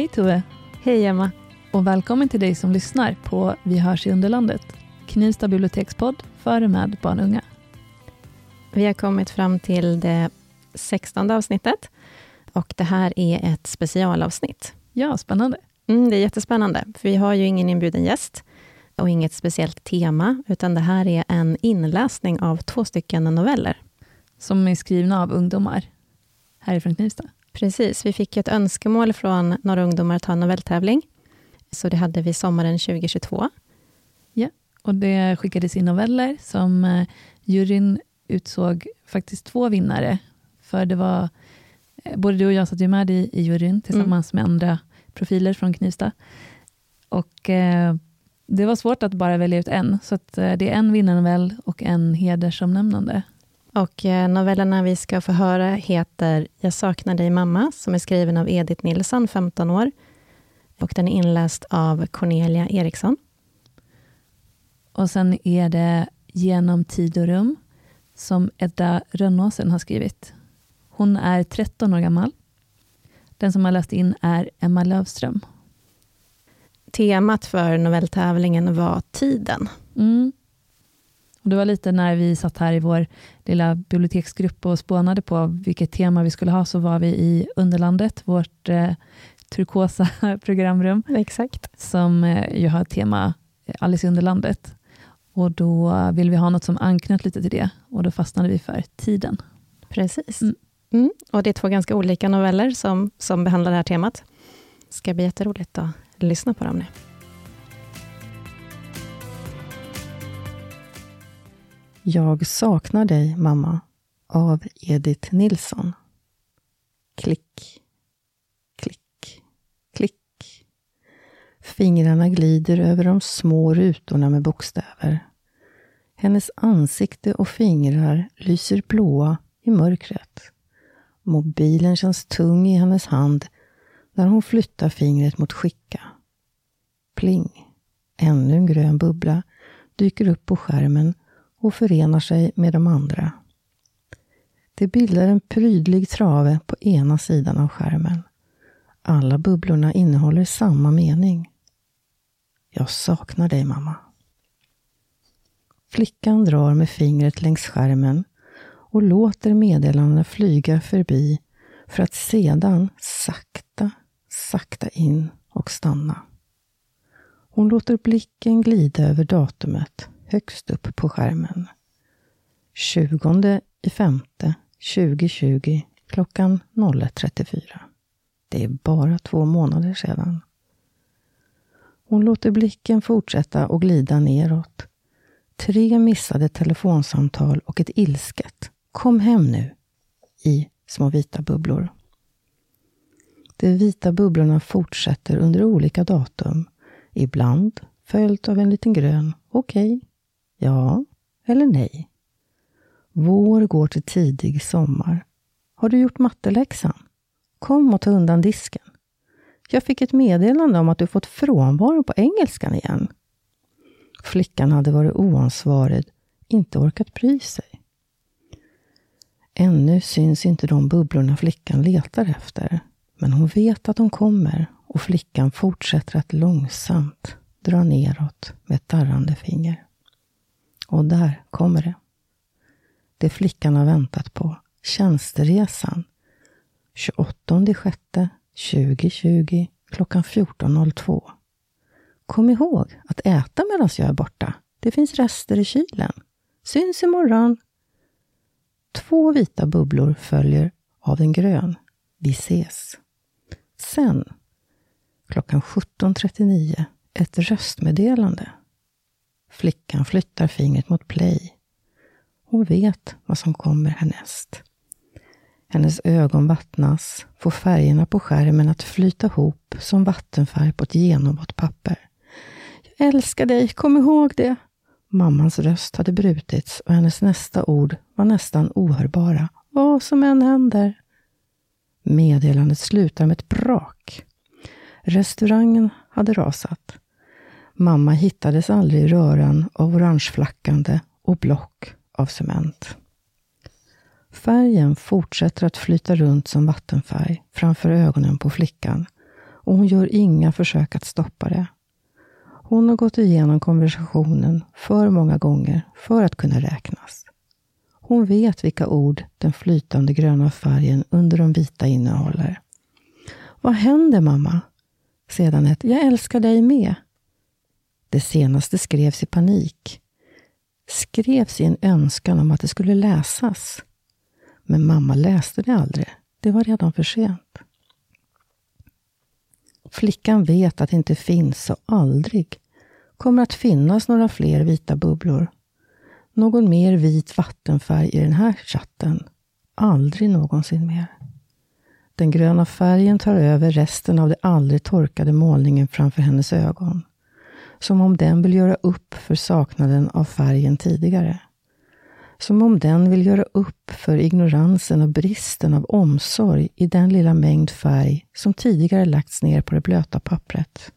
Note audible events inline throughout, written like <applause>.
Hej Tove! Hej Emma! Och välkommen till dig som lyssnar på Vi hörs i Underlandet, Knivsta bibliotekspodd för och med barn och unga. Vi har kommit fram till det sextonde avsnittet och det här är ett specialavsnitt. Ja, spännande. Mm, det är jättespännande, för vi har ju ingen inbjuden gäst och inget speciellt tema, utan det här är en inläsning av två stycken noveller. Som är skrivna av ungdomar härifrån Knivsta. Precis, vi fick ett önskemål från några ungdomar att ha en novelltävling. Så det hade vi sommaren 2022. Ja, och det skickades in noveller som eh, juryn utsåg faktiskt två vinnare. För det var, eh, både du och jag satt ju med i, i juryn tillsammans mm. med andra profiler från Knivsta. Och eh, det var svårt att bara välja ut en, så att, eh, det är en vinnarnovell och en hedersomnämnande. Och eh, novellerna vi ska få höra heter Jag saknar dig mamma, som är skriven av Edith Nilsson, 15 år. Och den är inläst av Cornelia Eriksson. Och sen är det Genom tid och rum, som Edda Rönnåsen har skrivit. Hon är 13 år gammal. Den som har läst in är Emma Lövström. Temat för novelltävlingen var tiden. Mm. Och det var lite när vi satt här i vår lilla biblioteksgrupp och spånade på vilket tema vi skulle ha, så var vi i Underlandet, vårt eh, turkosa <laughs> programrum. Exakt. Som eh, ju har tema Alice i Underlandet. Och då vill vi ha något som anknöt lite till det, och då fastnade vi för tiden. Precis. Mm. Mm. Och det är två ganska olika noveller som, som behandlar det här temat. Det ska bli jätteroligt att lyssna på dem nu. Jag saknar dig, mamma, av Edith Nilsson. Klick, klick, klick. Fingrarna glider över de små rutorna med bokstäver. Hennes ansikte och fingrar lyser blåa i mörkret. Mobilen känns tung i hennes hand när hon flyttar fingret mot skicka. Pling! Ännu en grön bubbla dyker upp på skärmen och förenar sig med de andra. Det bildar en prydlig trave på ena sidan av skärmen. Alla bubblorna innehåller samma mening. Jag saknar dig, mamma. Flickan drar med fingret längs skärmen och låter meddelandena flyga förbi för att sedan sakta, sakta in och stanna. Hon låter blicken glida över datumet högst upp på skärmen. 20 i femte 2020 klockan 01.34. Det är bara två månader sedan. Hon låter blicken fortsätta och glida neråt. Tre missade telefonsamtal och ett ilsket Kom hem nu i små vita bubblor. De vita bubblorna fortsätter under olika datum, ibland följt av en liten grön okej, okay, Ja eller nej? Vår går till tidig sommar. Har du gjort matteläxan? Kom och ta undan disken. Jag fick ett meddelande om att du fått frånvaro på engelskan igen. Flickan hade varit oansvarig, inte orkat bry sig. Ännu syns inte de bubblorna flickan letar efter, men hon vet att de kommer och flickan fortsätter att långsamt dra neråt med ett darrande finger. Och där kommer det. Det flickan har väntat på. Tjänsteresan. 28 2020 klockan 14.02. Kom ihåg att äta medan jag är borta. Det finns rester i kylen. Syns imorgon. Två vita bubblor följer av en grön. Vi ses. Sen, klockan 17.39, ett röstmeddelande. Flickan flyttar fingret mot play. Hon vet vad som kommer härnäst. Hennes ögon vattnas, får färgerna på skärmen att flyta ihop som vattenfärg på ett genomvått papper. Jag älskar dig, kom ihåg det! Mammans röst hade brutits och hennes nästa ord var nästan ohörbara. Vad som än händer. Meddelandet slutar med ett brak. Restaurangen hade rasat. Mamma hittades aldrig i röran av orangeflackande och block av cement. Färgen fortsätter att flyta runt som vattenfärg framför ögonen på flickan och hon gör inga försök att stoppa det. Hon har gått igenom konversationen för många gånger för att kunna räknas. Hon vet vilka ord den flytande gröna färgen under de vita innehåller. Vad händer mamma? Sedan ett Jag älskar dig med. Det senaste skrevs i panik. Skrevs i en önskan om att det skulle läsas. Men mamma läste det aldrig. Det var redan för sent. Flickan vet att det inte finns och aldrig kommer att finnas några fler vita bubblor. Någon mer vit vattenfärg i den här chatten. Aldrig någonsin mer. Den gröna färgen tar över resten av den aldrig torkade målningen framför hennes ögon. Som om den vill göra upp för saknaden av färgen tidigare. Som om den vill göra upp för ignoransen och bristen av omsorg i den lilla mängd färg som tidigare lagts ner på det blöta pappret.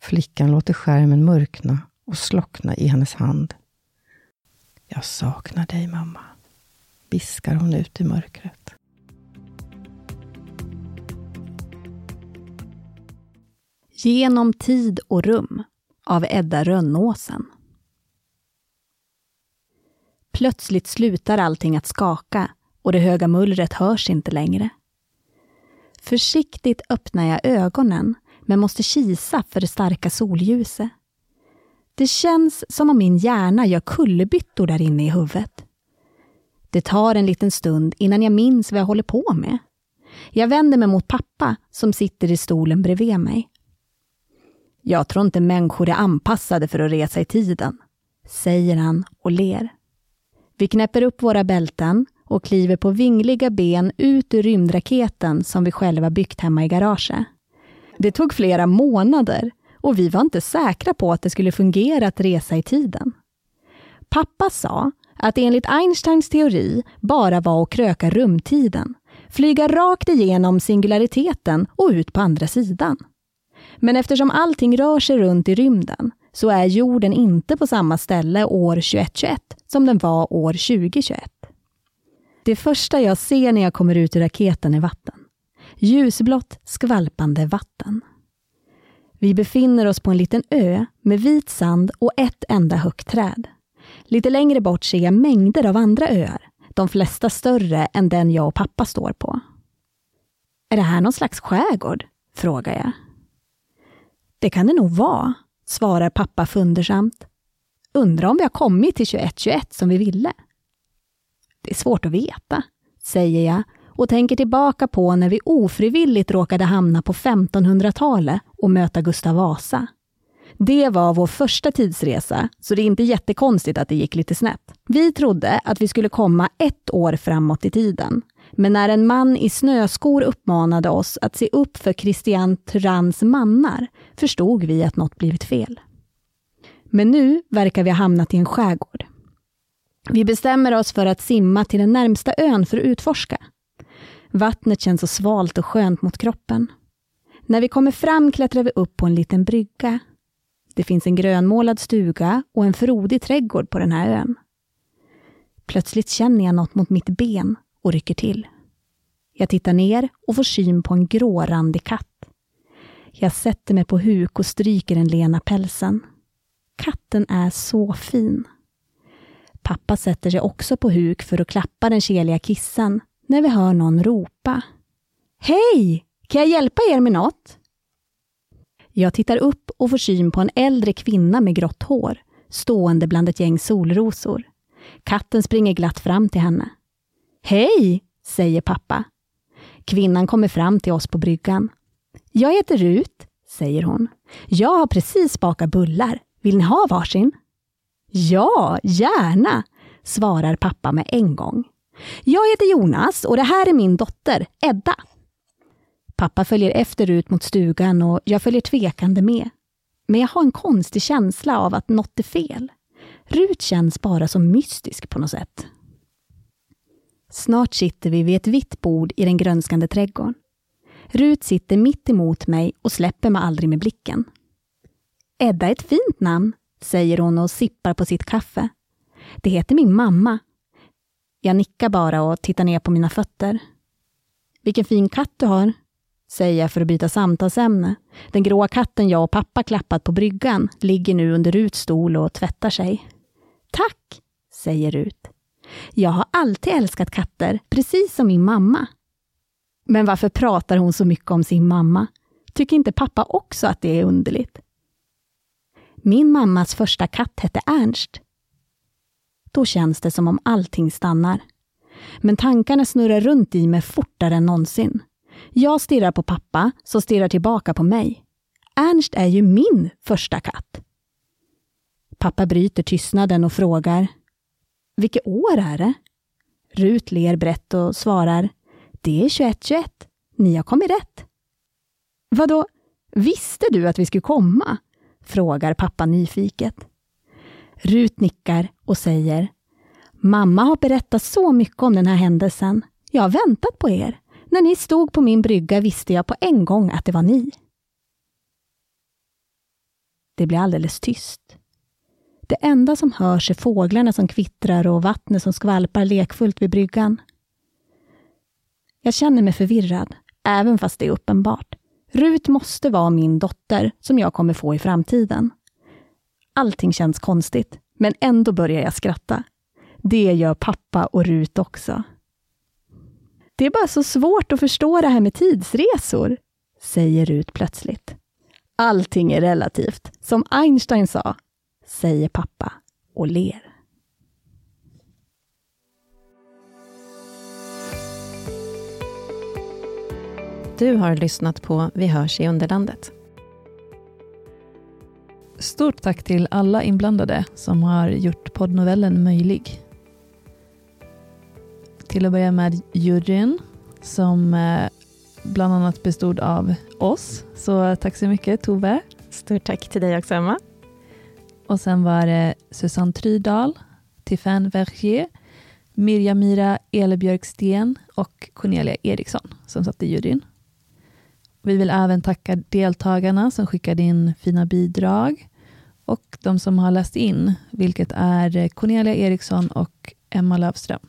Flickan låter skärmen mörkna och slockna i hennes hand. Jag saknar dig, mamma, viskar hon ut i mörkret. Genom tid och rum av Edda Rönnåsen. Plötsligt slutar allting att skaka och det höga mullret hörs inte längre. Försiktigt öppnar jag ögonen men måste kisa för det starka solljuset. Det känns som om min hjärna gör kullerbyttor där inne i huvudet. Det tar en liten stund innan jag minns vad jag håller på med. Jag vänder mig mot pappa som sitter i stolen bredvid mig. Jag tror inte människor är anpassade för att resa i tiden, säger han och ler. Vi knäpper upp våra bälten och kliver på vingliga ben ut ur rymdraketen som vi själva byggt hemma i garaget. Det tog flera månader och vi var inte säkra på att det skulle fungera att resa i tiden. Pappa sa att enligt Einsteins teori bara var att kröka rumtiden, flyga rakt igenom singulariteten och ut på andra sidan. Men eftersom allting rör sig runt i rymden så är jorden inte på samma ställe år 2121 som den var år 2021. Det första jag ser när jag kommer ut ur raketen är vatten. Ljusblått, skvalpande vatten. Vi befinner oss på en liten ö med vit sand och ett enda högt träd. Lite längre bort ser jag mängder av andra öar, de flesta större än den jag och pappa står på. Är det här någon slags skärgård? frågar jag. Det kan det nog vara, svarar pappa fundersamt. Undrar om vi har kommit till 2121 som vi ville? Det är svårt att veta, säger jag och tänker tillbaka på när vi ofrivilligt råkade hamna på 1500-talet och möta Gustav Vasa. Det var vår första tidsresa, så det är inte jättekonstigt att det gick lite snett. Vi trodde att vi skulle komma ett år framåt i tiden. Men när en man i snöskor uppmanade oss att se upp för Christian Tyranns mannar förstod vi att något blivit fel. Men nu verkar vi ha hamnat i en skärgård. Vi bestämmer oss för att simma till den närmsta ön för att utforska. Vattnet känns så svalt och skönt mot kroppen. När vi kommer fram klättrar vi upp på en liten brygga. Det finns en grönmålad stuga och en frodig trädgård på den här ön. Plötsligt känner jag något mot mitt ben och rycker till. Jag tittar ner och får syn på en grårandig katt. Jag sätter mig på huk och stryker den lena pälsen. Katten är så fin. Pappa sätter sig också på huk för att klappa den keliga kissen när vi hör någon ropa. Hej! Kan jag hjälpa er med något? Jag tittar upp och får syn på en äldre kvinna med grått hår, stående bland ett gäng solrosor. Katten springer glatt fram till henne. Hej, säger pappa. Kvinnan kommer fram till oss på bryggan. Jag heter Rut, säger hon. Jag har precis bakat bullar. Vill ni ha varsin? Ja, gärna, svarar pappa med en gång. Jag heter Jonas och det här är min dotter, Edda. Pappa följer efter ut mot stugan och jag följer tvekande med. Men jag har en konstig känsla av att något är fel. Rut känns bara så mystisk på något sätt. Snart sitter vi vid ett vitt bord i den grönskande trädgården. Rut sitter mitt emot mig och släpper mig aldrig med blicken. Edda är ett fint namn, säger hon och sippar på sitt kaffe. Det heter min mamma. Jag nickar bara och tittar ner på mina fötter. Vilken fin katt du har, säger jag för att byta samtalsämne. Den gråa katten jag och pappa klappat på bryggan ligger nu under Ruts stol och tvättar sig. Tack, säger Rut. Jag har alltid älskat katter, precis som min mamma. Men varför pratar hon så mycket om sin mamma? Tycker inte pappa också att det är underligt? Min mammas första katt hette Ernst. Då känns det som om allting stannar. Men tankarna snurrar runt i mig fortare än någonsin. Jag stirrar på pappa, som stirrar tillbaka på mig. Ernst är ju min första katt. Pappa bryter tystnaden och frågar. Vilket år är det? Rut ler brett och svarar. Det är 2121. Ni har kommit rätt. Vadå, visste du att vi skulle komma? frågar pappa nyfiket. Rut nickar och säger Mamma har berättat så mycket om den här händelsen. Jag har väntat på er. När ni stod på min brygga visste jag på en gång att det var ni. Det blir alldeles tyst. Det enda som hörs är fåglarna som kvittrar och vattnet som skvalpar lekfullt vid bryggan. Jag känner mig förvirrad, även fast det är uppenbart. Rut måste vara min dotter som jag kommer få i framtiden. Allting känns konstigt, men ändå börjar jag skratta. Det gör pappa och Rut också. Det är bara så svårt att förstå det här med tidsresor, säger Rut plötsligt. Allting är relativt, som Einstein sa, säger pappa och ler. Du har lyssnat på Vi hörs i Underlandet. Stort tack till alla inblandade som har gjort poddnovellen möjlig. Till att börja med juryn som eh, bland annat bestod av oss. Så tack så mycket Tove. Stort tack till dig också Emma. Och sen var det Susanne Trydal, Tiffany Vergier, Mirja Mira Elebjörksten och Cornelia Eriksson som satt i juryn. Vi vill även tacka deltagarna som skickade in fina bidrag och de som har läst in, vilket är Cornelia Eriksson och Emma Lövström.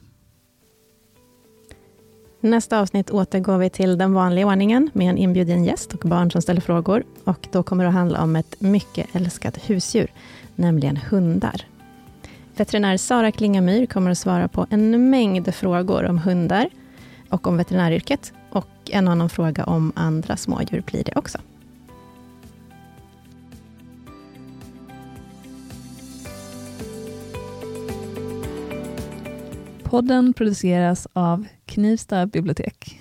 Nästa avsnitt återgår vi till den vanliga ordningen med en inbjuden gäst och barn som ställer frågor. Och då kommer det att handla om ett mycket älskat husdjur, nämligen hundar. Veterinär Sara Klingamyr kommer att svara på en mängd frågor om hundar och om veterinäryrket. Och en annan fråga om andra smådjur blir det också. Podden produceras av Knivsta bibliotek.